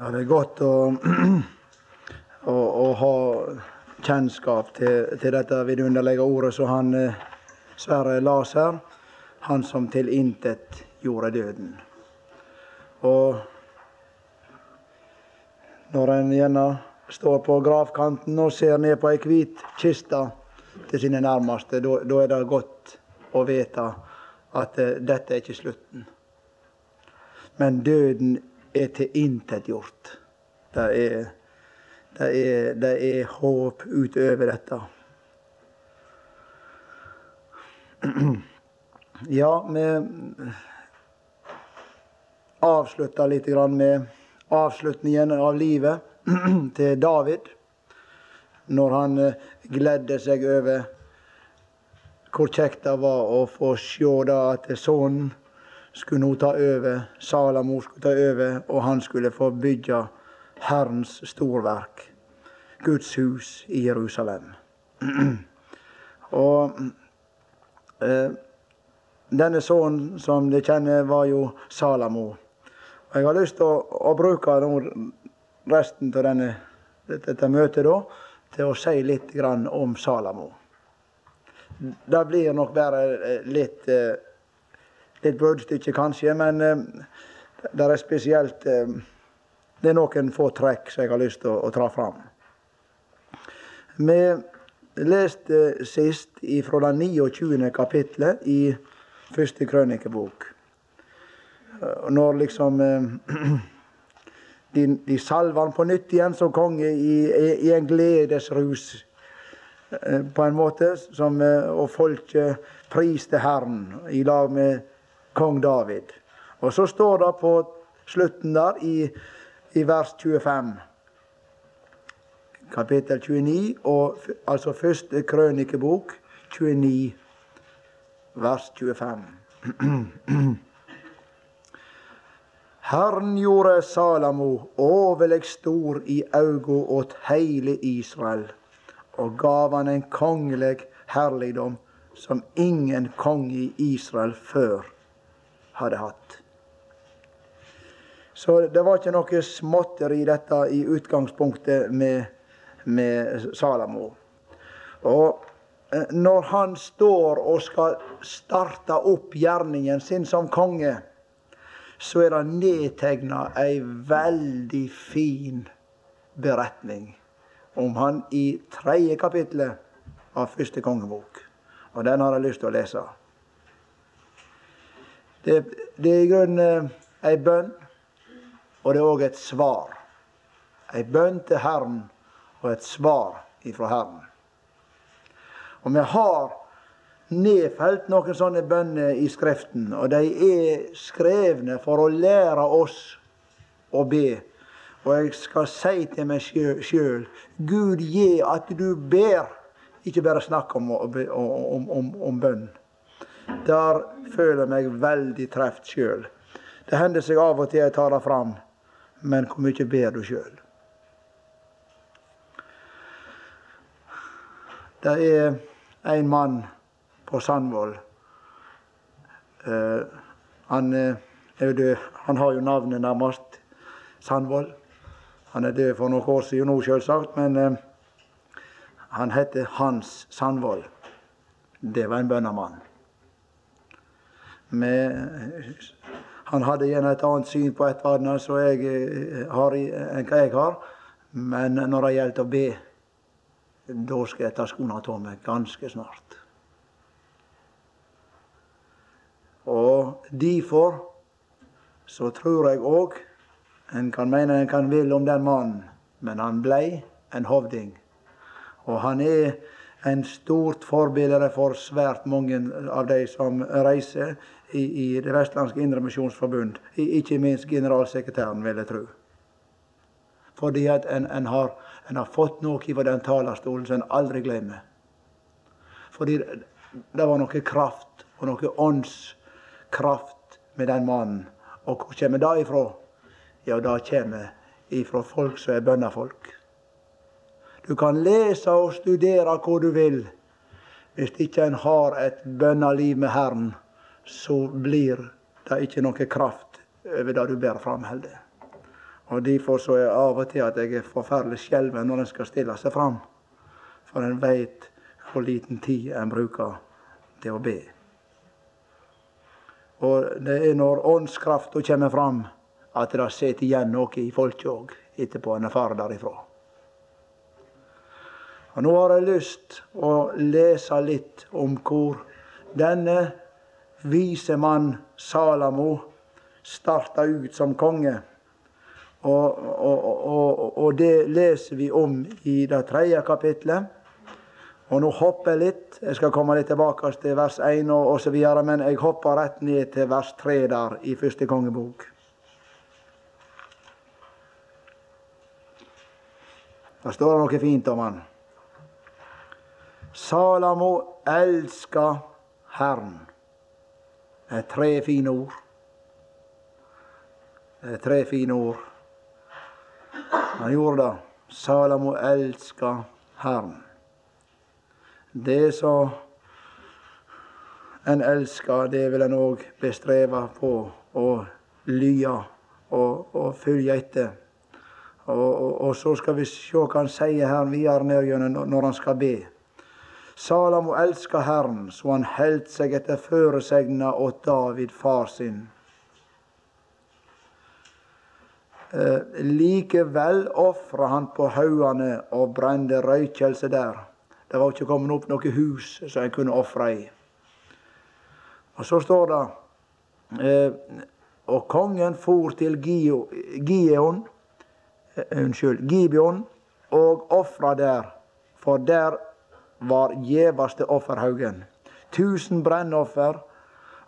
Ja, det er godt å, å, å ha kjennskap til, til, dette vidunderlige ordet som han eh, Sverre las her. Han som tilintet gjorde døden. Og når en gjerne står på gravkanten og ser ned på ei hvit kiste til sine nærmeste, da er det godt å vite at uh, dette er ikke slutten. Men døden er tilintetgjort. Det er, det, er, det er håp utover dette. Ja, vi avslutta litt med avslutningen av livet til David. Når han eh, gledde seg over hvor kjekt det var å få se at sønnen skulle nå ta over, Salamo skulle ta over, og han skulle få bygge Herrens storverk, Guds hus i Jerusalem. og eh, denne sønnen som de kjenner, var jo Salamo. Og jeg har lyst til å, å bruke resten av denne, dette møtet da, til å si litt om Salamo. Det blir nok bare eh, litt, eh, litt bruddstykke, kanskje, men eh, det er spesielt Det er noen få trekk som jeg har lyst til å, å, dra fram. Vi leste sist fra det 29. kapitlet i første krønikebok. Når liksom de, de salver han på nytt igjen som konge i, i en gledesrus, eh, på en måte. Som, eh, og folket priste Herren i lag med kong David. Og så står det på slutten der, i, i vers 25 kapittel 29, og, altså første krønikebok, 29, vers 25. Herren gjorde Salamo overleg stor i augo åt heile Israel, og gav han en kongeleg herligdom som ingen konge i Israel før hadde hatt. Så det var ikke noe småtteri dette i utgangspunktet med, med Salamo. Og eh, når han står og skal starte opp gjerningen sin som konge, så er det nedtegna ei veldig fin beretning om han i tredje kapittelet av første kongebok. Og den har jeg lyst til å lese. Det, det er i grunnen eh, ei bønn, og det er òg et svar. Ei bønn til Herren og et svar ifra Herren. Og vi har nedfelt noen sånne bønner i Skriften. Og de er skrevne for å lære oss å be. Og jeg skal si til meg sjøl Gud gi at du ber, ikke bare snakk om, om, om, om bønn. Der føler jeg meg veldig truffet sjøl. Det hender seg av og til jeg tar det fram, men hvor mye ber du sjøl? Det er en mann på Sandvoll. Uh, han uh, er jo død. Han har jo navnet nærmest. Sandvoll. Han er død for noen år siden nå, selvsagt, men uh, han heter Hans Sandvoll. Det var en bønnemann. han hadde gjerne et annet syn på et annet som jeg har, enn hva jeg har. Men når det gjelder å be, da skal jeg ta skoene av meg ganske snart. Og derfor så tror jeg òg En kan mene en kan vil om den mannen, men han blei en hovding. Og han er en stort forbilde for svært mange av de som reiser i, i Det vestlandske Indremisjonsforbund. Ikke minst generalsekretæren, vil jeg tro. Fordi at en, en, har, en har, fått noe fra den talerstolen som en aldri glemmer. Fordi det var noe kraft og noe åndskraft med den mannen. Og hvor kommer det ifra? Ja, det kommer ifra folk som er bønnefolk. Du kan lese og studere hvor du vil. Hvis ikke en har et bønneliv med Herren, så blir det ikke noe kraft over det du ber fram heller. Og Derfor så er av og til at jeg er forferdelig skjelven når en skal stille seg fram. For en veit hvor liten tid en bruker til å be. Og det er når åndskrafta kommer fram, at det sitter igjen noe i folket òg etterpå en er ferdig derifra. Og Nå har jeg lyst å lese litt om hvor denne vise mann Salamo starta ut som konge. Og, og, og, og, det leser vi om i det tredje kapitlet. Og nå hopper jeg litt. Jeg skal komme litt tilbake til vers 1 og osv. Men jeg hopper rett ned til vers 3 der i første kongebok. Der står det noe fint om han. Salamo elska Herren. Er tre fine ord. Det er tre fine ord. Han gjorde det. Salamo elska Herren. Det som en elsker, det vil en òg bestreve på å lye og, og følge etter. Og, og, og, så skal vi se hva han sier her videre når han skal be. Salamo elska Herren, så han heldt seg etter føresegna åt David, far sin. Eh, likevel ofra han på haugane og brende røykelse der. Det var ikke kommet opp noe hus som en kunne ofre i. Og så står det eh, Og kongen for til Gion, eh, unnskyld, Gibeon og ofra der, for der var gjeveste offerhaugen. Tusen brennoffer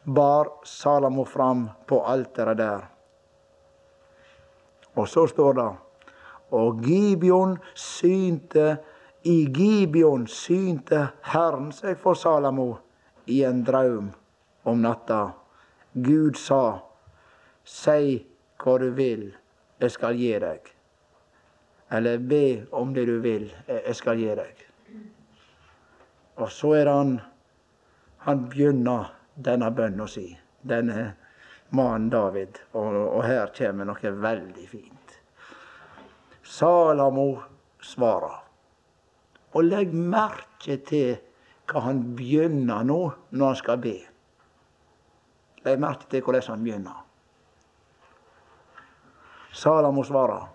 bar Salamo fram på alteret der. Og så står det Og Gibeon synte I Gibeon synte Herren seg for Salamo i en drøm om natta. Gud sa, Si hva du vil, jeg skal gi deg. Eller be om det du vil, jeg skal gi deg. Og så er han Han begynner denne bønna si. Denne mannen David. Og, og her kommer noe veldig fint. Salamo svarer. Og legg merke til hva han begynner nå når han skal be. Legg merke til hvordan han begynner. Salamo svarer.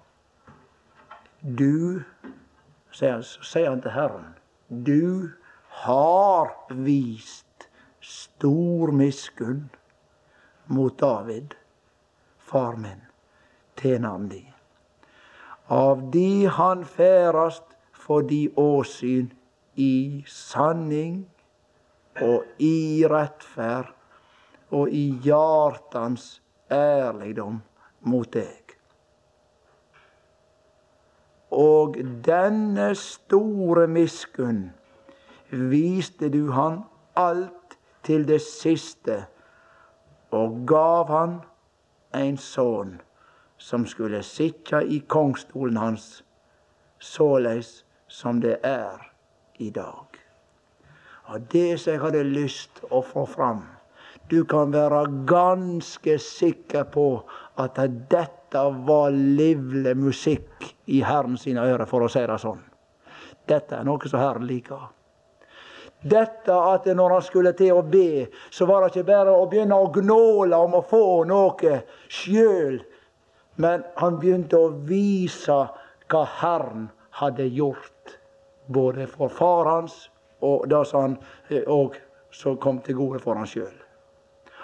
Du, sier han til Herren, du har vist stor miskunn mot David, far min, tjeneren din. Av de han færast for de åsyn i sanning og i rettferd og i hjartans ærligdom mot deg. Og denne store miskunn viste du han alt til det siste og gav han en sønn som skulle sitte i kongsstolen hans, såleis som det er i dag. Og Det som jeg hadde lyst å få fram Du kan være ganske sikker på at dette var livlig musikk i Herren sine ører, for å si det sånn. Dette er noe som Herren liker. Dette at når han skulle til å be, så var det ikke bare å begynne å gnåle om å få noe sjøl. Men han begynte å vise hva Herren hadde gjort. Både for far hans og det eh, som kom til gode for han sjøl.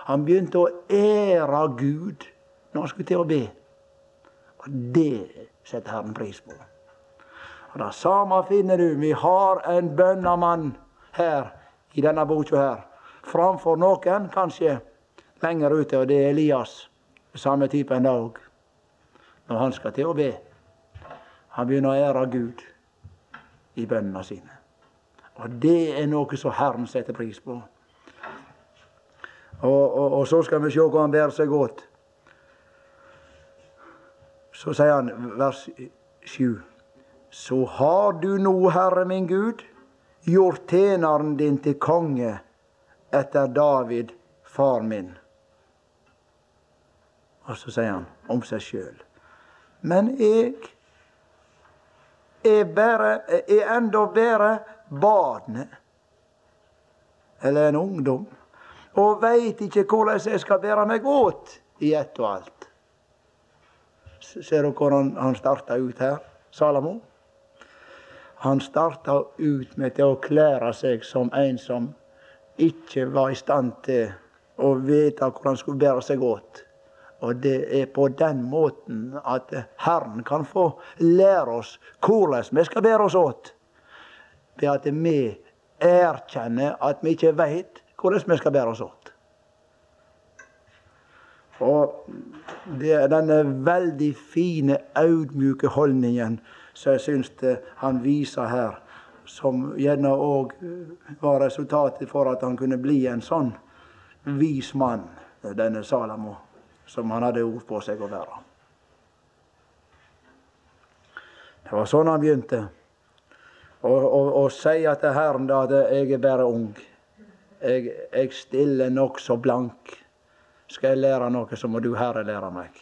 Han begynte å ære Gud når han skulle til å be. Og det setter Herren pris på. Og Det samme finner du. Vi har en bønnemann her i denne boka her. Framfor noen, kanskje lenger ute, og det er Elias. Samme type en dag. Når han skal til å be. Han begynner å ære Gud i bønnene sine. Og det er noe som Herren setter pris på. Og, og, og så skal vi se hvor han bærer seg godt. Så sier han vers 7. Så har du nå, Herre min Gud, gjort tjeneren din til konge etter David, far min. Og så sier han om seg sjøl. Men jeg er, bare, er enda bare barnet. Eller en ungdom. Og veit ikke hvordan jeg skal bære meg åt i ett og alt. Ser du hvordan han starta ut her, Salamo? Han starta ut med å klære seg som en som ikke var i stand til å vite hvordan han skulle bære seg åt. Og det er på den måten at Herren kan få lære oss hvordan vi skal bære oss åt. Ved at vi erkjenner at vi ikke veit hvordan vi skal bære oss åt. Og det er denne veldig fine, audmjuke holdningen som jeg syns han viser her, som gjerne òg var resultatet for at han kunne bli en sånn vis mann, denne Salamo som han hadde ord på seg å være. Det var sånn han begynte. Å si til Herren da at jeg er bare ung. Jeg, jeg stiller nokså blank. Skal jeg lære noe, så må du, Herre, lære meg.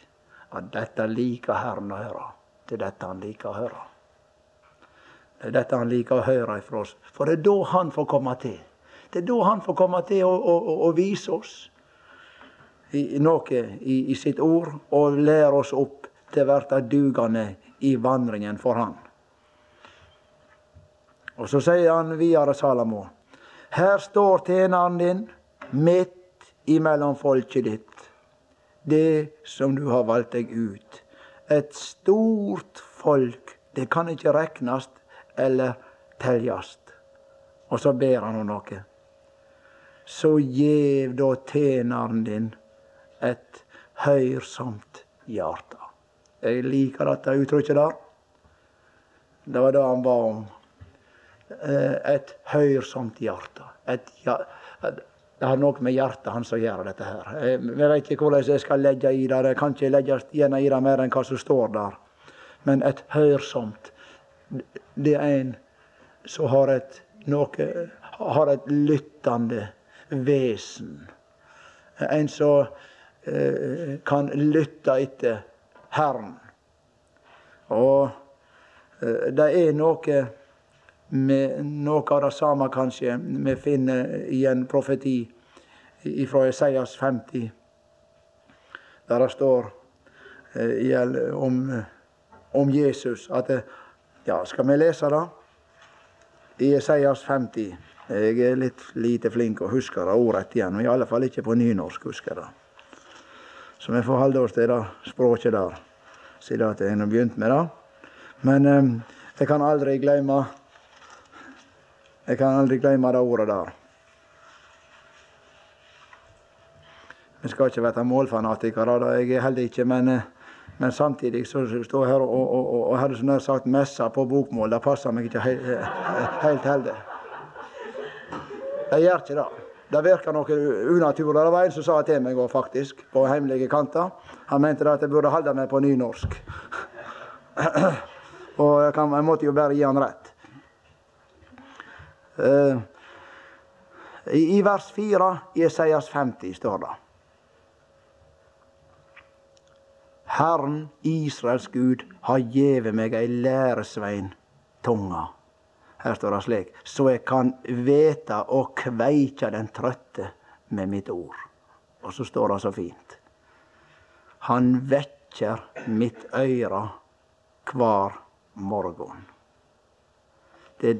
At dette liker Herren å høre. Det er dette han liker å høre. Det er dette han liker å høre ifra oss. For det er da han får komme til. Det er da han får komme til å, å, vise oss i, noe i, i, sitt ord og lære oss opp til å bli dugende i vandringen for Han. Og så sier han videre, Salamo, her står tjeneren din midt imellom folket ditt, det som du har valgt deg ut. Et stort folk, det kan ikke reknast eller teljast. Og så ber han om noe. Så gjev da tjeneren din et høyrsomt hjerte. Jeg liker dette uttrykket der. Det var det han ba om. Eh, et høyrsomt hjerte. Et, det har noe med hjertet hans å gjøre, dette her. Jeg vet ikke hvordan jeg skal legge i det. Jeg kan ikke legge igjen i det mer enn hva som står der. Men et hørsomt, det er en som har et, noe, har et lyttende vesen. En som Eh, kan lytte etter Herren. Og eh, det er noe med noe av det samme kanskje vi finner i en profeti fra Esaias 50, der det står eh, om, om Jesus at Ja, skal vi lese det? I Esaias 50. Jeg er litt lite flink å huske det ordrett igjen, i alle fall ikke på nynorsk. husker det. Så vi får holde oss til det språket der, siden jeg har begynt med det. Men eh, jeg kan aldri glemme Jeg kan aldri glemme det ordet der. Vi skal ikke være målfanatikere, jeg er heller ikke, men, eh, men samtidig så står jeg her og, og, og, og hadde så sagt messa på bokmål. Det passer meg ikke helt, helt heldig. Det gjør ikke det. Det virker noe unaturlig. Det var en som sa til meg faktisk, på hemmelige kanter. Han mente at jeg burde holde meg på nynorsk. og jeg, kan, jeg, måtte jo bare gi han rett. I, I vers 4 i Esaias 50 står det Herren, Israels Gud, har gjeve meg ei læresvein tunga her står det slik Så jeg kan veta og kveikja den trøtte med mitt ord. Og så står det så fint. Han vekker mitt øyre hver morgen. Det,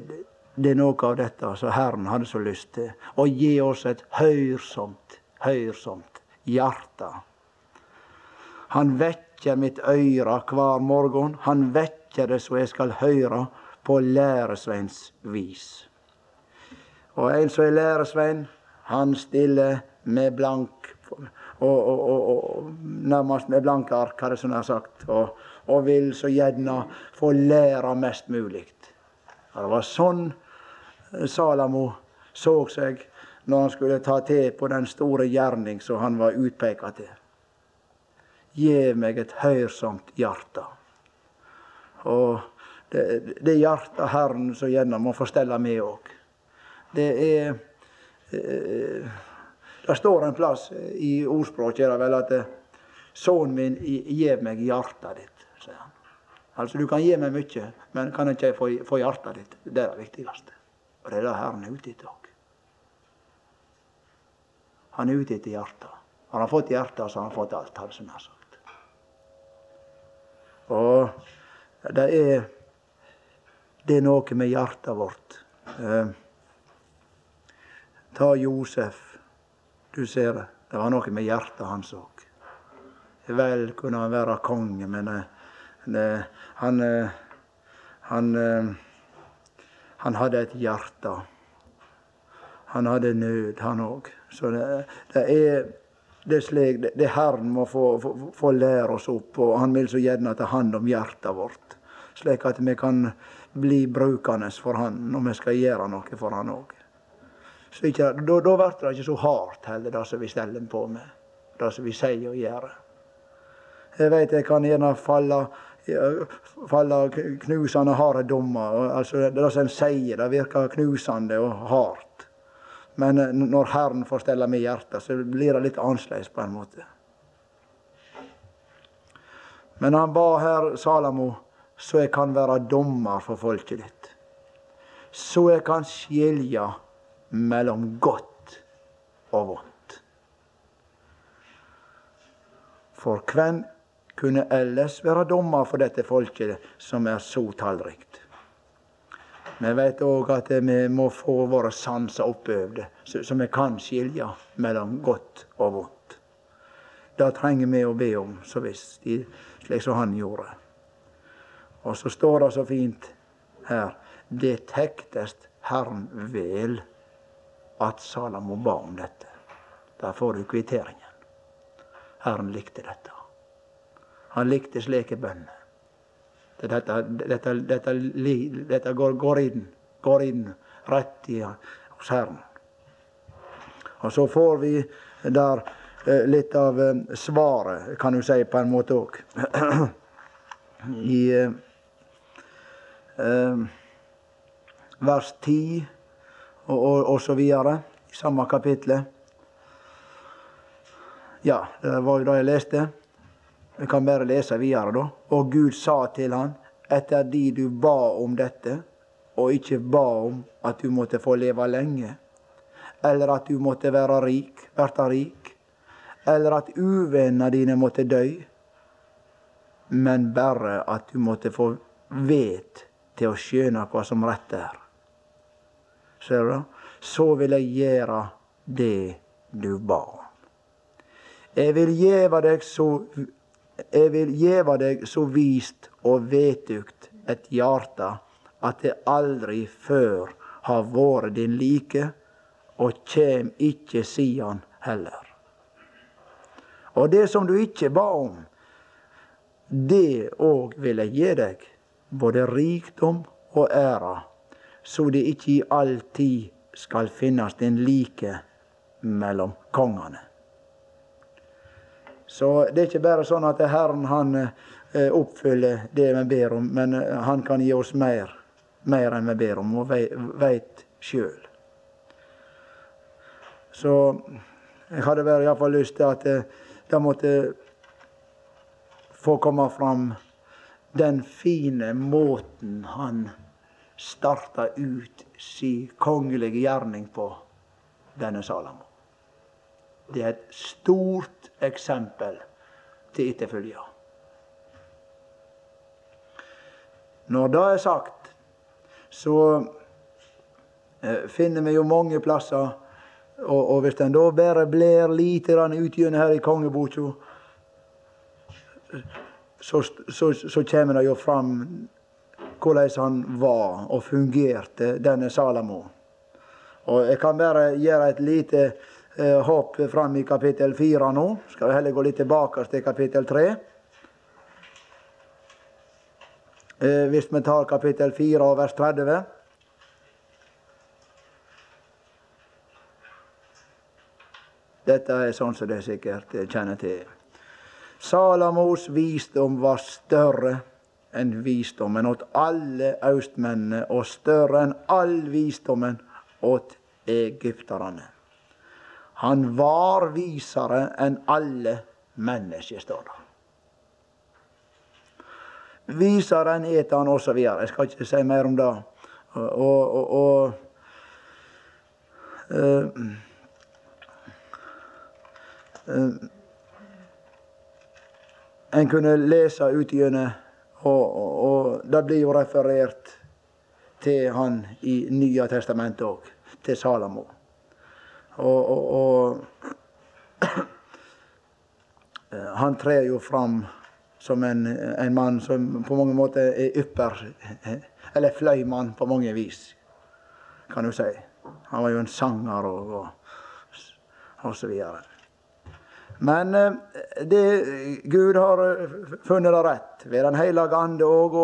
det er noe av dette som Herren hadde så lyst til. Å gi oss et høyrsomt, høyrsomt hjerte. Han vekker mitt øyre hver morgen. Han vekker det så jeg skal høre på læresveins vis. Og en som er læresvein, han stiller med blank og, og, og, og nærmest med blanke ark, har jeg sånn sagt, og, og vil så gjerne få lære mest mulig. Det var sånn Salamo så seg når han skulle ta til på den store gjerning som han var utpeka til. Gi meg et høyrsomt hjerte. Og det, det hjertet Herren så gjerne må få stelle med òg. Det er eh, Det står en plass i ordspråket vel at Sønnen min, gjev meg hjertet ditt. sier han. Altså, du kan gi meg mye, men kan ikke jeg få, få hjertet ditt? Det er det viktigste. Og det er det Herren er ute etter òg. Han er ute etter hjertet. Har han fått hjertet, så har han fått alt, hadde som jeg sagt. Og det er det er noe med hjertet vårt. Eh, ta Josef. Du ser det. Det var noe med hjertet hans òg. Vel kunne han være konge, men eh, det, han, eh, han, eh, han hadde et hjerte. Han hadde nød, han òg. Så det, det, er det er slik det, Herren må få, få, få, lære oss opp, og han vil så gjerne ta hand om hjertet vårt. Slik at vi kan bli brukende for han når vi skal gjøre noe for han òg. Da blir det ikke så hardt heller, det som vi steller på med. Det som vi sier og gjør. Jeg vet jeg kan gjerne falle falle knusende harde dommer. Altså, det som en sier, det virker knusende og hardt. Men eh, når Herren får stelle med hjertet, så blir det litt annerledes på en måte. Men han ba her Salamo så jeg kan være dommer for folket ditt. Så jeg kan skilje mellom godt og vondt. For hvem kunne ellers være dommer for dette folket som er så tallrikt. Vi vet òg at vi må få våre sanser oppøvde, så vi kan skilje mellom godt og vondt. Det trenger vi å be om, så visst, slik som han gjorde. Og så står det så fint her Det tektest Herren vel at Salamo ba om dette. Der får du kvitteringen. Herren likte dette. Han likte slike bønner. Dette, dette, dette, dette går, går, inn, går inn rett i hos Herren. Og så får vi der eh, litt av eh, svaret, kan du si, på en måte òg. I eh, eh, vers 10 og, og, og, så videre, i samme kapittel. Ja, det var jo det jeg leste. Vi kan bare lese videre, da. Og Gud sa til han, etter de du ba om dette, og ikke ba om at du måtte få leve lenge, eller at du måtte være rik, verta rik, eller at uvennene dine måtte dø, men bare at du måtte få vet til å skjønne hva som rett er. Ser du? Så vil jeg gjøre det du ba om. Jeg vil gjeve deg så jeg vil gjeva deg så vist og vetugt et hjarte at det aldri før har vore din like, og kjem ikkje sidan heller. Og det som du ikkje ba om, det òg vil jeg gi deg, både rikdom og æra, så det ikkje i all tid skal finnast en like mellom kongane. Så det er ikke bare sånn at Herren han eh, oppfyller det vi ber om, men eh, han kan gi oss mer, mer enn vi ber om, og veit sjøl. Så jeg hadde bare iallfall lyst til at eh, det måtte få komme fram den fine måten han starta ut si kongelige gjerning på denne Salamo. Det er et stort eksempel til etterfølge. Når det er sagt, så eh, finner vi jo mange plasser og, og hvis en da bare blir lite utgjennom her i kongeboka, så, så, så, kommer det jo fram hvordan han var og fungerte, denne Salamo. Og Jeg kan bare gjøre et lite hopp fram i kapittel 4 nå. Skal vi heller gå litt tilbake til kapittel 3. Eh, hvis vi tar kapittel 4 og vers 30. Dette er sånn som dere sikkert kjenner til. Salamos visdom var større enn visdommen åt alle austmennene, og større enn all visdommen åt egypterne. Han var visere enn alle mennesker, står det. viser den eter han osv. Jeg skal ikke si mer om det. Og, og, og øh, øh, En kunne lese ut gjennom, og, og det blir jo referert til han i Nye testamentet òg, til Salamo. Og, og, og han trer jo fram som en, en, mann som på mange måter er ypper Eller fløymann på mange vis, kan du si. Han var jo en sanger og, og, og så videre. Men eh, det, Gud har funnet det rett ved Den hellige ande òg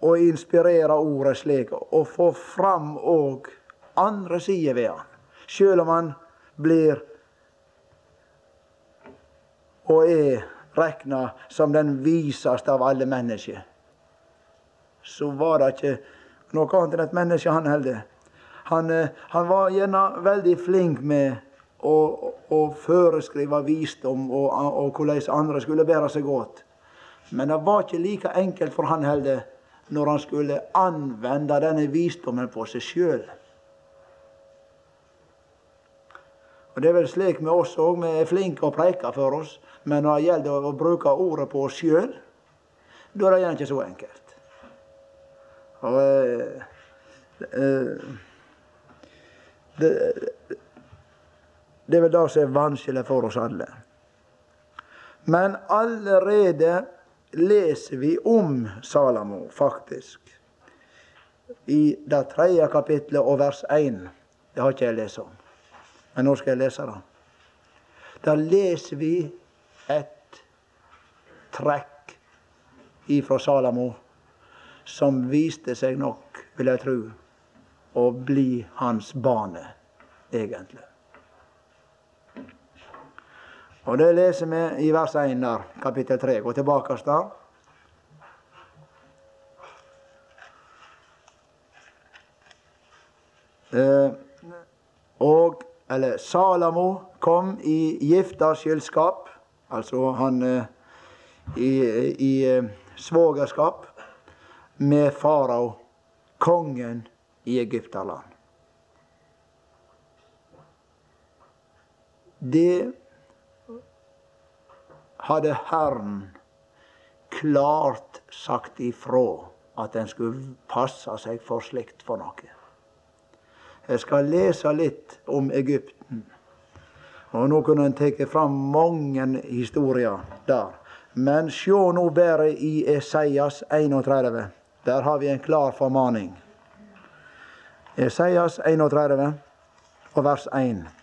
å inspirere ordet slik, og få fram òg andre sider ved han. Sjøl om han blir og er regna som den viseste av alle mennesker, så var det ikke noe annet enn et menneske han heller. Han, eh, han var gjerne veldig flink med å, å foreskrive visdom og, og, hvordan andre skulle bære seg godt. Men det var ikke like enkelt for han heller når han skulle anvende denne visdommen på seg sjøl. Og Det er vel slik med oss òg. Vi er flinke å preike for oss. Men når det gjelder å bruke ordet på oss sjøl, da er det gjerne ikke så enkelt. Og, eh, det, det er vel det som er vanskelig for oss alle. Men allerede leser vi om Salamo, faktisk. I det tredje kapitlet og vers 1. Det har ikke jeg lest om. Men nå skal jeg lese det. Da leser vi et trekk ifra Salamo som viste seg nok, vil jeg tro, å bli hans bane, egentlig. Og Det leser vi i vers 1 der, kapittel 3. Gå tilbake der. Eh, og eller Salamo kom i gifterskilskap, altså han eh, i, i eh, svogerskap, med farao, kongen i Egypterland. Det hadde Herren klart sagt ifra at en skulle passe seg for slikt for noe. Jeg skal lese litt om Egypten. Og Nå kunne en tatt fram mange historier der. Men sjå nå bare i Esaias 31. Der har vi en klar formaning. Esaias 31 og vers 1.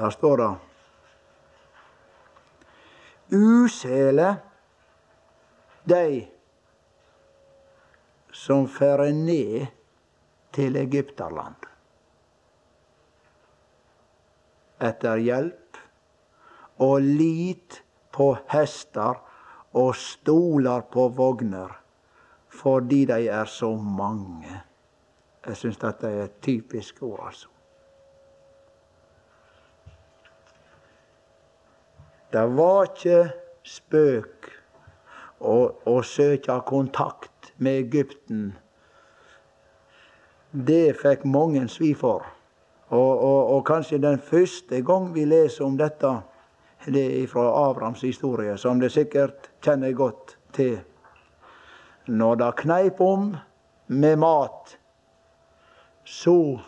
Der står det Usele de som fer ned til Egypterland etter hjelp, og lit på hester og stoler på vogner, fordi de er så mange. Jeg syns dette er et typisk ord, altså. Det var ikke spøk å, å søke kontakt med Egypten. Det fikk mange svi for. Og, og, og, kanskje den første gang vi leser om dette, det er fra Abrahams historie, som det sikkert kjenner godt til. Når det kneip om med mat, så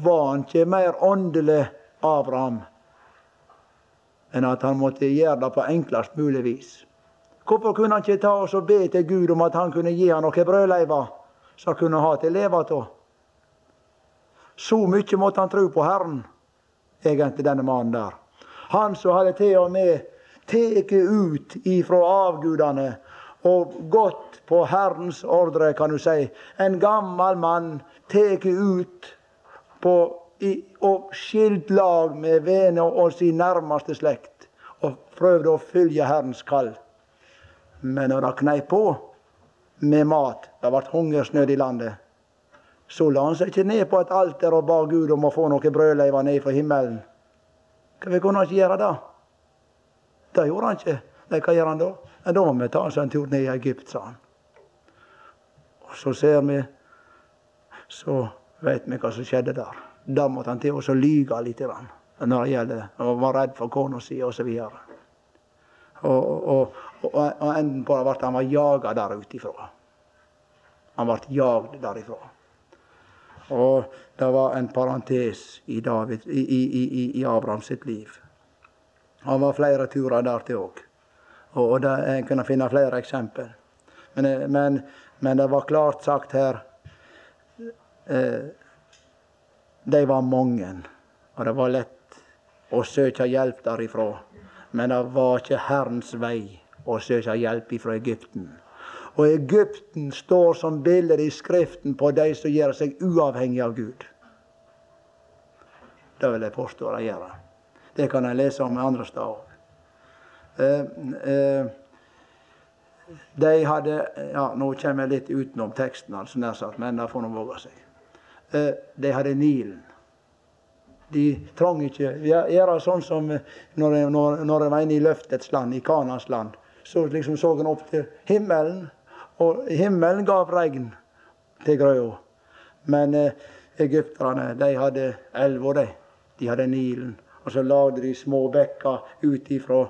var han ikke mer åndelig, Abraham, enn at han måtte gjøre det på enklest mulig vis. Hvorfor kunne han ikke ta oss og be til Gud om at han kunne gi han noen brødleiver som han kunne ha til å leve av? Så mye måtte han tro på Herren, egentlig, denne mannen der. Han som hadde til og med tatt ut ifra avgudene og gått på Herrens ordre, kan du si. En gammel mann tatt ut på i, og skilt lag med venner og sin nærmeste slekt. Og prøvde å følge Herrens kall. Men når det kneip på med mat, det ble hungersnød i landet, så la han seg ikke ned på et alter og ba Gud om å få noen brødleiver ned fra himmelen. Hvorfor kunne han ikke gjøre det? Det gjorde han ikke. Nei, hva gjør han da? Da må vi ta oss en tur ned i Egypt, sa han. Og så ser vi Så vet vi hva som skjedde der. Da måtte han til å lyge litt når det gjelder å være redd for kona si osv. Og, og, og, og enden på det ble at han var jaga der utifra. Han ble jagd derifra. Og det var en parentes i, David, i, i, i, Abraham sitt liv. Han var flere turer der til òg. Og, det, en kunne finne flere eksempel. Men, men, men, det var klart sagt her eh, De var mange, og det var lett å søke hjelp derifra. Men det var ikke Herrens vei å søke hjelp ifra Egypten. Og Egypten står som bilde i Skriften på de som gjør seg uavhengig av Gud. Det vil jeg påstå de gjør. Det kan jeg lese om andre steder. Eh, eh, de hadde ja, Nå kommer jeg litt utenom teksten, altså, nær sagt, men det får nå våge seg. Eh, de hadde Nilen. De trang ikke gjøre sånn som når, når, når de var inne i løftets land, i Kanas land. Så liksom så en opp til himmelen og himmelen gav regn til grøda. Men eh, egypterne de hadde elva, de. De hadde Nilen. Og så lagde de små bekker ut ifra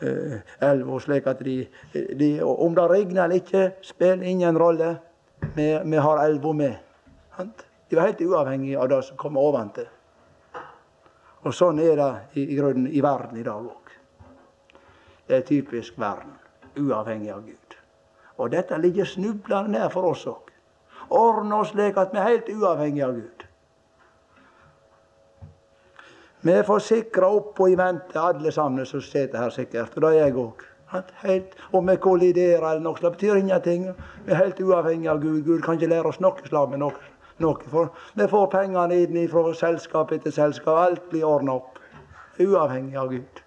eh, elva, slik at de, de, Om det regner eller ikke, spiller ingen rolle. Vi, vi har elva med. De var helt uavhengige av det som kom oventil. Og sånn er det i, i grunnen i verden i dag òg. Det er typisk verden. Uavhengig av Gud. Og dette ligger snublende nær for oss òg. Ordne oss slik at vi er helt uavhengige av Gud. Vi er forsikra opp og i vente, alle sammen som sitter her sikkert. Og det er jeg òg. Om vi kolliderer eller noe, det betyr ingenting. Vi er helt uavhengige av Gud. Gud kan ikke lære oss noe slag med noe. Noe. For vi får pengene inn fra selskap etter selskap. Alt blir ordna opp. Uavhengig av Gud.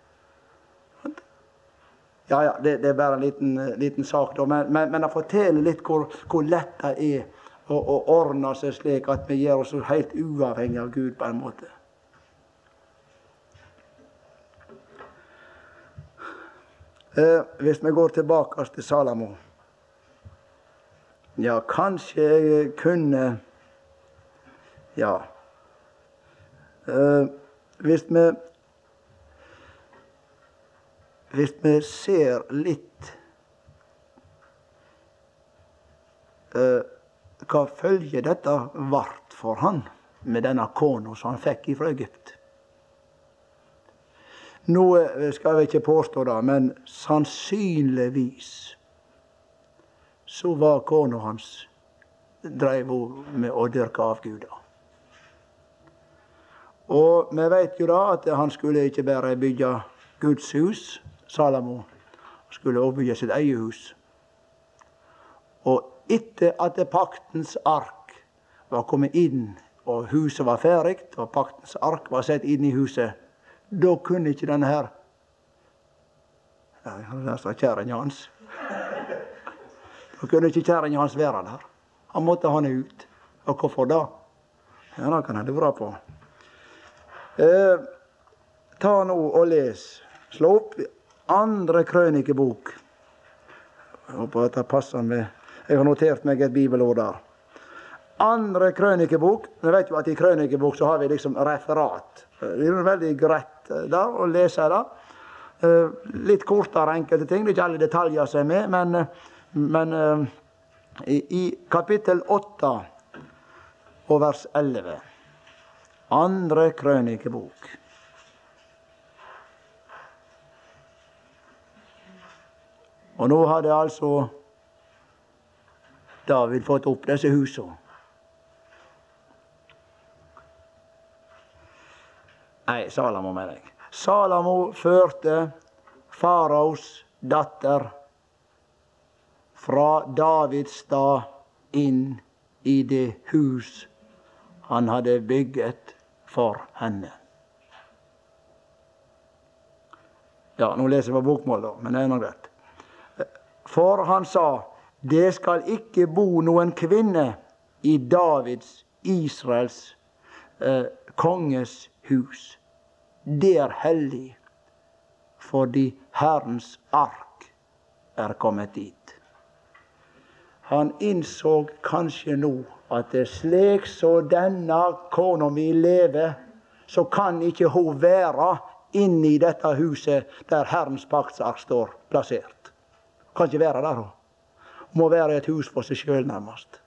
Ja, ja, det, det, er bare en liten, eh, liten sak, da. Men, men, men det forteller litt hvor, hvor lett det er å, å, ordne seg slik at vi gjør oss helt uavhengig av Gud på en måte. Eh, hvis vi går tilbake til Salamo Ja, kanskje jeg kunne Ja. Eh, hvis vi hvis vi ser litt uh, hva følge dette vart for han med denne kona som han fikk fra Egypt. Nå eh, skal vi ikke påstå det, men sannsynligvis så var kona hans dreiv hun med å dyrke avguder. Og vi vet jo da at han skulle ikke bare bygge Guds hus, Salamo skulle også bygge sitt eget hus. Og etter at paktens ark var kommet inn, og huset var ferdig, og paktens ark var satt inn i huset, da kunne ikke denne her ja, Der står kjerringa hans. Da kunne ikke kjerringa hans være der. Han måtte ha henne ut. Og hvorfor da? Ja, Det kan jeg lure på. Eh, ta nå og les. Slå opp andre krønikebok. Jeg håper at det passer med Jeg har notert meg et bibelord der. Andre krønikebok. Vi vet jo at i krønikebok så har vi liksom referat. Det er veldig greit eh, der å lese det. Eh, litt kortere enkelte ting. Det er ikke alle detaljer som er med, men, eh, men i kapittel 8 og vers 11 Andre krønikebok. Og nå hadde altså David fått opp disse husene. Nei, Salamo, mener jeg. Salamo førte faraos datter fra Davids stad inn i det hus han hadde bygget for henne. Ja, nå leser jeg på bokmål, da, men det er nå greit For han sa, det skal ikke bo noen kvinne i Davids, Israels, eh, konges hus. Det er hellig, fordi Herrens ark er kommet dit. Han innså kanskje nå at det slik så denne kona mi lever, så kan ikke hun være inne i dette huset der Herrens paktsark står plassert. Kan ikke være der, hun. Må være et hus for seg sjøl, nærmest.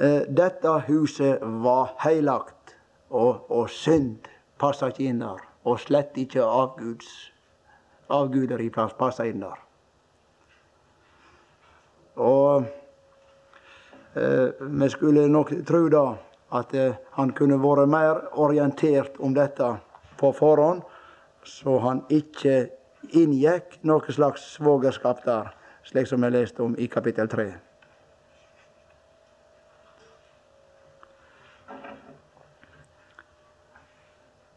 Eh, dette huset var heilagt, og, og synd passa ikke inn der. Og slett ikke avguds, avguderi passa inn der. Og eh, vi skulle nok tro da at eh, han kunne vært mer orientert om dette på forhånd, så han ikke inngikk noe slags svogerskap der, slik som vi leste om i kapittel 3.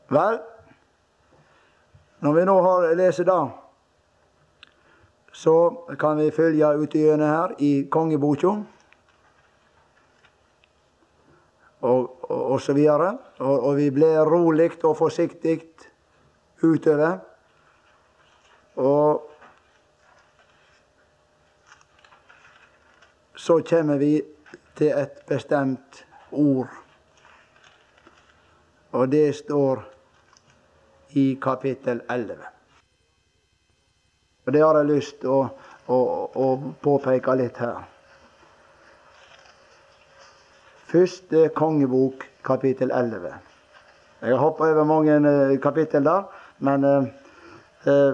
Vel, når vi nå har leser det, så kan vi følge utigjennom her i kongeboka. Og, og, og, så videre. Og, og vi blir rolig og forsiktig utover. Og så kommer vi til et bestemt ord. Og det står i kapittel 11. Og Det har jeg lyst til å, å, å påpeke litt her. Første kongebok, kapittel 11. Jeg har hoppa over mange uh, kapittel der, men eh, eh,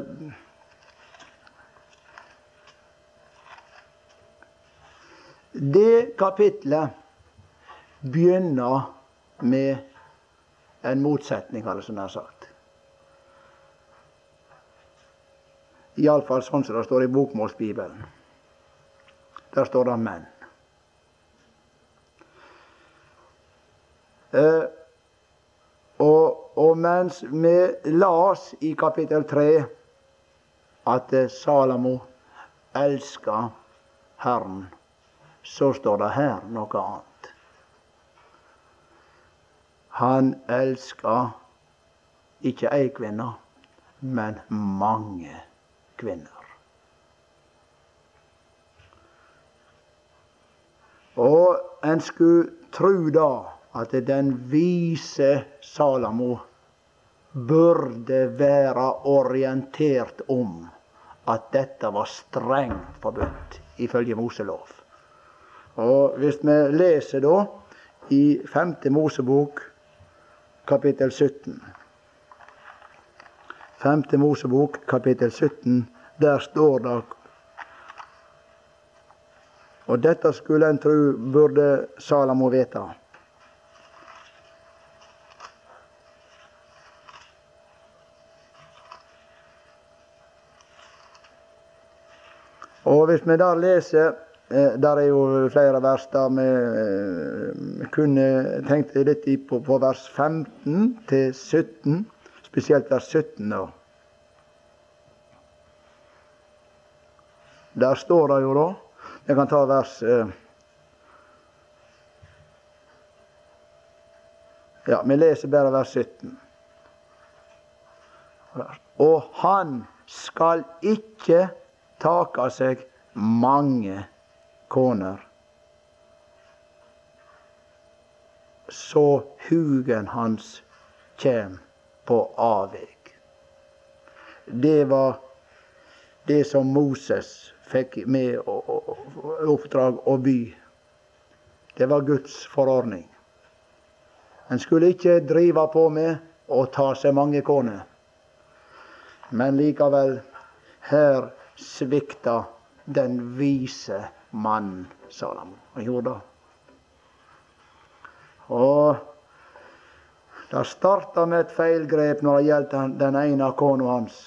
Det kapitlet begynner med en motsetning, har jeg sagt. Iallfall sånn som det står i bokmålsbibelen. Der står det 'menn'. Eh, og, og, mens vi las i kapittel 3 at eh, Salamo elska Herren, så står det her noe annet. Han elska ikke ei kvinne, men mange kvinner kvinner. Og en skulle tru da at den vise Salamo burde være orientert om at dette var strengt forbudt ifølge Moselov. Og hvis vi leser da i 5. Mosebok kapittel 17 5. Mosebok, kapittel 17. Der står det Og dette skulle en tru burde Salamo vite. Og hvis vi der leser eh, Der er jo flere vers der vi eh, kunne tenkt litt på, på vers 15 til 17 spesielt vers 17. da. Der står det jo da Jeg kan ta vers eh, Ja, vi leser bare vers 17. Og han skal ikke take seg mange koner. Så hugen hans kjem på avveg. Det var det som Moses fikk med oppdrag å by. Det var Guds forordning. En skulle ikke drive på med å ta seg mange koner. Men likevel, her svikta den vise mannen Salamo. Han gjorde det. Og det starta med et feilgrep når det gjaldt den ene kona hans.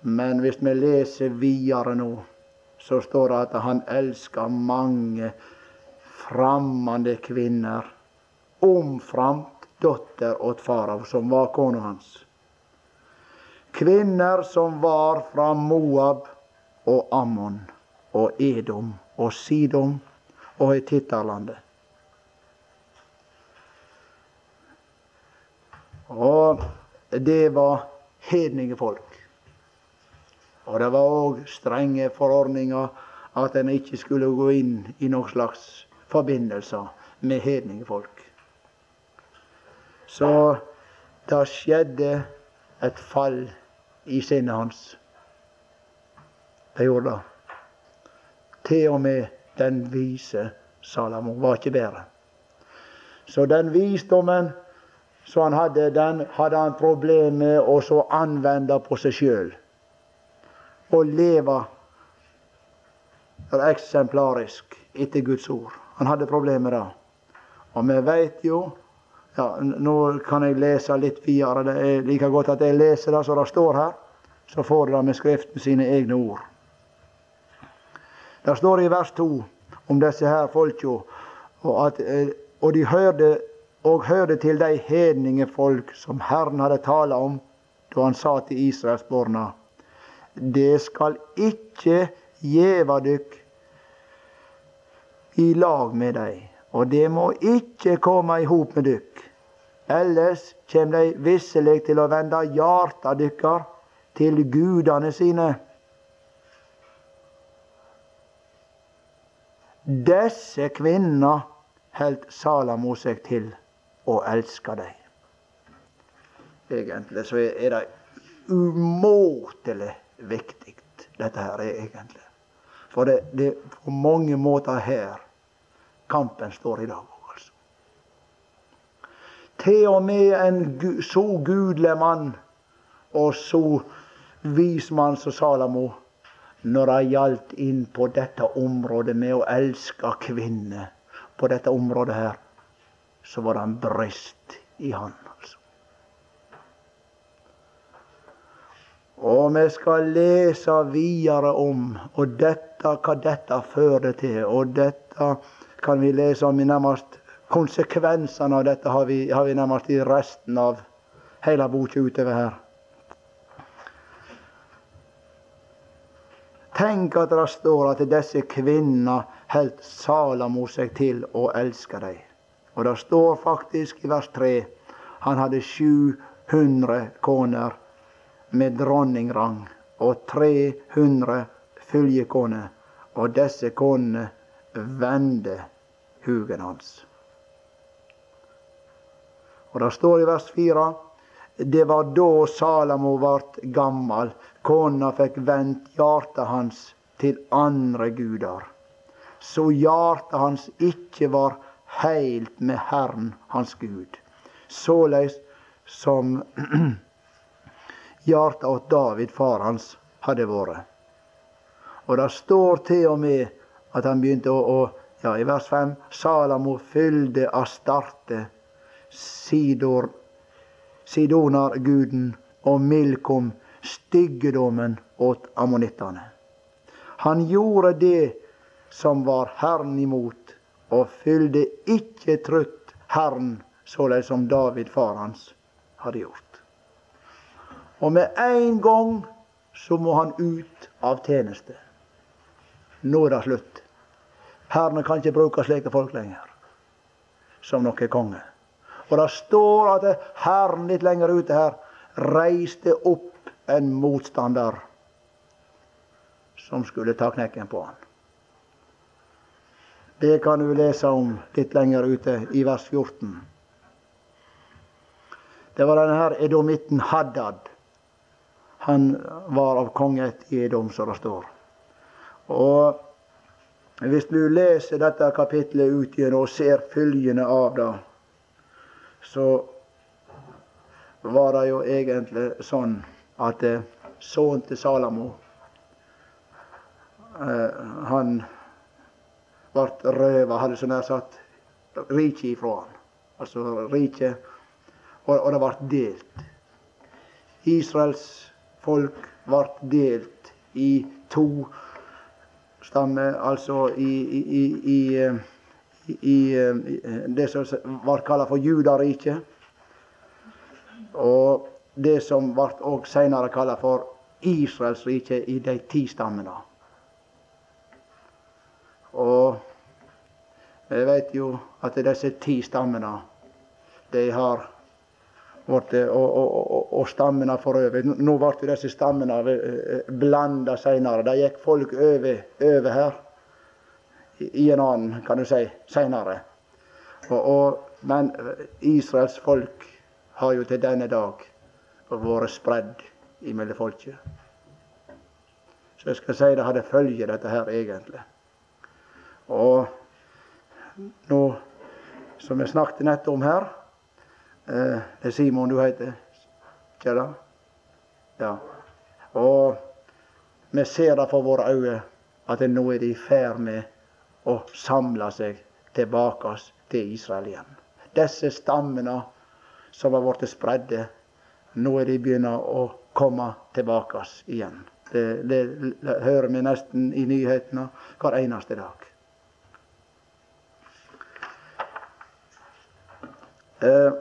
Men hvis vi leser videre nå, så står det at han elsker mange fremmede kvinner. Omframt datter åt farao, som var kona hans. Kvinner som var fra Moab og Ammon og Edom og Sidom og Hittarlandet. Og det var hedninge folk. Og det var òg strenge forordninger at en ikke skulle gå inn i noen slags forbindelser med hedninge folk. Så det skjedde et fall i sinnet hans. Det gjorde det. Til og med den vise Salamo var ikke bedre. Så den visdommen som han hadde, den hadde han problem med å anvende på seg sjøl. Å leve eksemplarisk etter Guds ord. Han hadde problemer med det. Og vi veit jo ja, Nå kan jeg lese litt videre. Det er like godt at jeg leser det som det står her. Så får det med Skriften sine egne ord. Det står i vers 2 om disse her folka, og, eh, og de hørte og hørte til de hedninge folk som Herren hadde tala om da han sa til israelsborna Det skal ikke gjeva dykk i lag med dei, og det må ikke komme i hop med dykk. Ellers kjem dei visselig til å vende hjarta dykkar til gudane sine. Desse kvinna heldt Salamo seg til og elska deg. Egentlig så er det umåtelig viktig, dette her er egentlig. For det, det er på mange måter her kampen står i dag altså. Til og med en så gudelig mann og så vis mann som Salamo, når det gjaldt inn på dette området med å elske kvinner, på dette området her, så var det en brist i han. altså. Og vi skal lese videre om og dette, hva dette fører til. Og dette kan vi lese om i nærmest Konsekvensene av dette har vi, har vi nærmest i resten av hele boka utover her. Tenk at det står at disse kvinnene holdt Salamo seg til å elske dem. Og det står faktisk i vers 3 han hadde 700 koner med dronningrang og 300 følgekoner. Og disse konene vende hugen hans. Og det står i vers 4 det var da Salamo vart gammal. Kona fikk vendt hjartet hans til andre gudar. Så hjartet hans ikke var heilt med Herren hans Gud. Såleis som hjarta åt David, far hans, hadde vært. Og det står til og med at han begynte å, å ja, I vers 5 Salamo fylde Astarte, Sidor, Sidonarguden, og Milkom, styggedommen åt ammonittene. Han gjorde det som var Herren imot, og fylde ikke trutt Herren såleis som David, far hans, hadde gjort. Og med en gang så må han ut av tjeneste. Nå er det slutt. Herren kan ikke bruke slike folk lenger som noen konge. Og det står at Herren litt lenger ute her reiste opp en motstander som skulle ta knekken på han. Det kan du lese om litt lenger ute i vers 14. Det var denne her edomitten Haddad. Han var av konget i Edom, som det står. Og hvis du leser dette kapitlet ut igjen og ser følgene av det, så var det jo egentlig sånn at eh, sønnen til Salamo eh, Han ble røva, hadde så nær sagt, riket ifra han. Altså riket og, og det ble delt. Israels folk ble delt i to stammer, altså i, i, i, i i det som ble kalt for Judariket, Og det som ble senere kalla for Israelsriket i de ti stammene. Og vi vet jo at disse ti stammene, de har og, og, og, stammene for øvrig. Nå ble disse stammene eh, blanda seinere. Det gikk folk over, over her i en annen, kan du si, seinere. Men Israels folk har jo til denne dag vært spredd imellom folket. Så jeg skal si det hadde følge, dette her, egentlig. Og nå, som jeg snakket nettopp om her eh, er Simon du heter, det? Ja. Og vi ser det for våre øyne at nå er de i ferd med å samle seg tilbake til Israel igjen. Disse stammene som har blitt spredde, nå er de begynner å komme tilbake igjen. Det, det, det hører vi nesten i nyhetene hver eneste dag. Eh,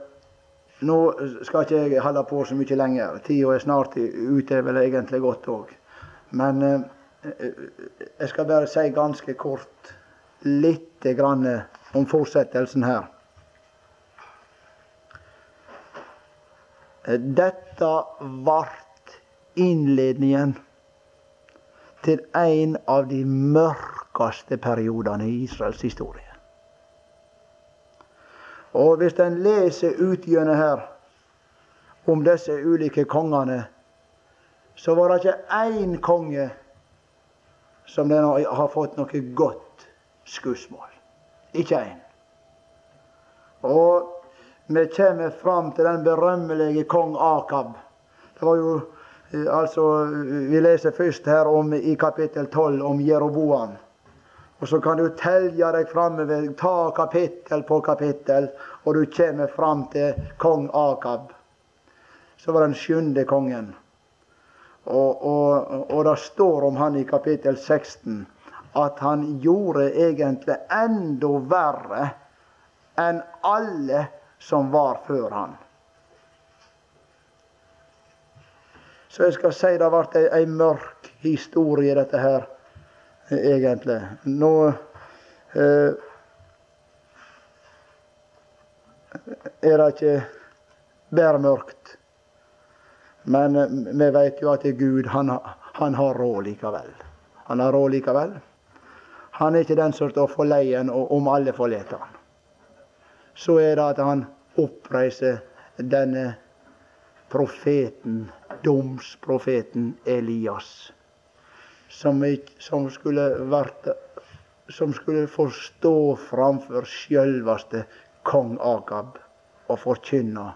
nå skal ikke jeg holde på så mye lenger. Tida er snart ute, vel egentlig godt òg. Men eh, jeg skal bare si ganske kort litt grann om fortsettelsen her. Dette vart innledningen til en av de mørkeste periodene i Israels historie. Og hvis en leser utgjennom her om disse ulike kongene, så var det ikke én konge som den har fått noe godt skussmål. Ikke én. Og vi kommer fram til den berømmelige kong Akab. Det var jo Eh, altså, Vi leser først her om, i kapittel 12 om Jeroboam. Og så kan du telje deg framover, ta kapittel på kapittel, og du kommer fram til kong Akab. Så var den sjuende kongen. Og, og, og det står om han i kapittel 16 at han gjorde egentlig enda verre enn alle som var før han. Så jeg skal si det ei, ei mørk historie, dette her, egentlig. Nå eh, er det ikke bare mørkt. Men eh, vi vet jo at Gud, han, han har råd likevel. Han har råd likevel. Han er ikke den som står for leien om alle forlater han. Så er det at han oppreiser denne profeten domsprofeten Elias, som, som, skulle vært, som skulle få stå framfor sjølveste kong Akab og forkynne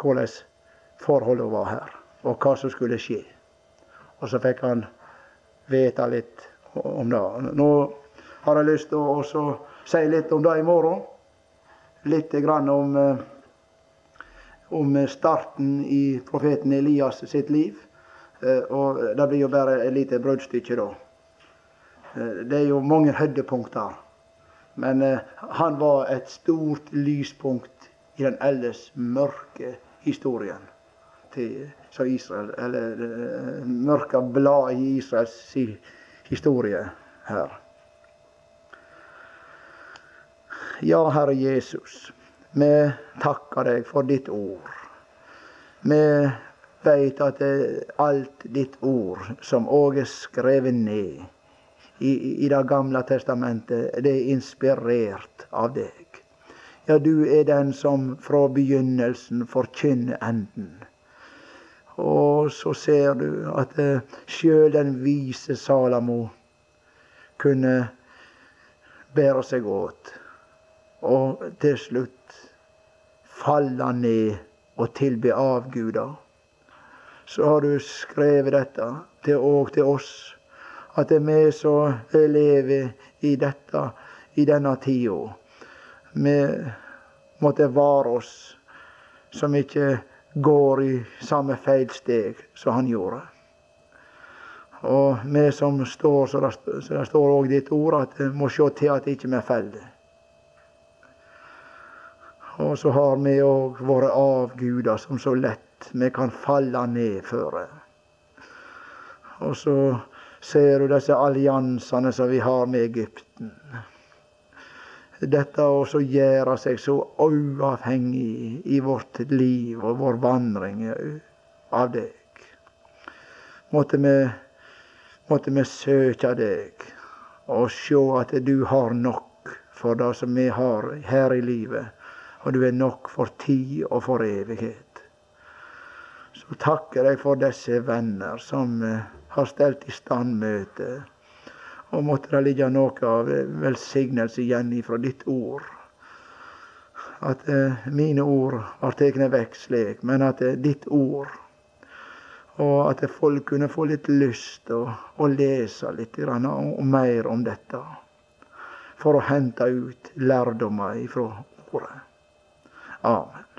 hvordan forholdet var her, og hva som skulle skje. Og så fikk han vite litt om det. Nå har jeg lyst til å si litt om det i morgen. Litt om eh, om starten i profeten Elias sitt liv. Eh, og det blir jo bare et lite bruddstykke da. Eh, det er jo mange høydepunkter. Men eh, han var et stort lyspunkt i den ellers mørke historien til Israel. Eller mørke blad i Israels historie her. Ja, Herre Jesus. Vi takker deg for ditt ord. Vi veit at alt ditt ord, som òg er skrevet ned i, i, Det gamle testamentet, det er inspirert av deg. Ja, du er den som fra begynnelsen forkynner enden. Og så ser du at uh, sjøl den vise Salamo kunne bære seg åt. Og til slutt falle ned og tilbe avguder. Så har du skrevet dette til, og til oss, at det er vi som lever i dette, i denne tida. Vi måtte vare oss som ikke går i samme feilsteg som han gjorde. Og vi som står, så det, står òg ditt ord, at vi må se til at ikke vi faller. Og så har vi òg våre avguder som så lett vi kan falle ned føre. Og så ser du disse alliansene som vi har med Egypten. Dette å gjøre seg så uavhengig i vårt liv og vår vandring av deg. Måtte vi, måtte vi søke deg og se at du har nok for det som vi har her i livet og du er nok for tid og for evighet. Så takker jeg for disse venner som eh, har stelt i stand møtet. Og måtte det ligge noe av velsignelse igjen ifra ditt ord. At eh, mine ord har tatt vekk slik, men at eh, ditt ord Og at folk kunne få litt lyst til å, å, lese litt og mer om dette. For å hente ut lærdommer ifra ordet. Amen.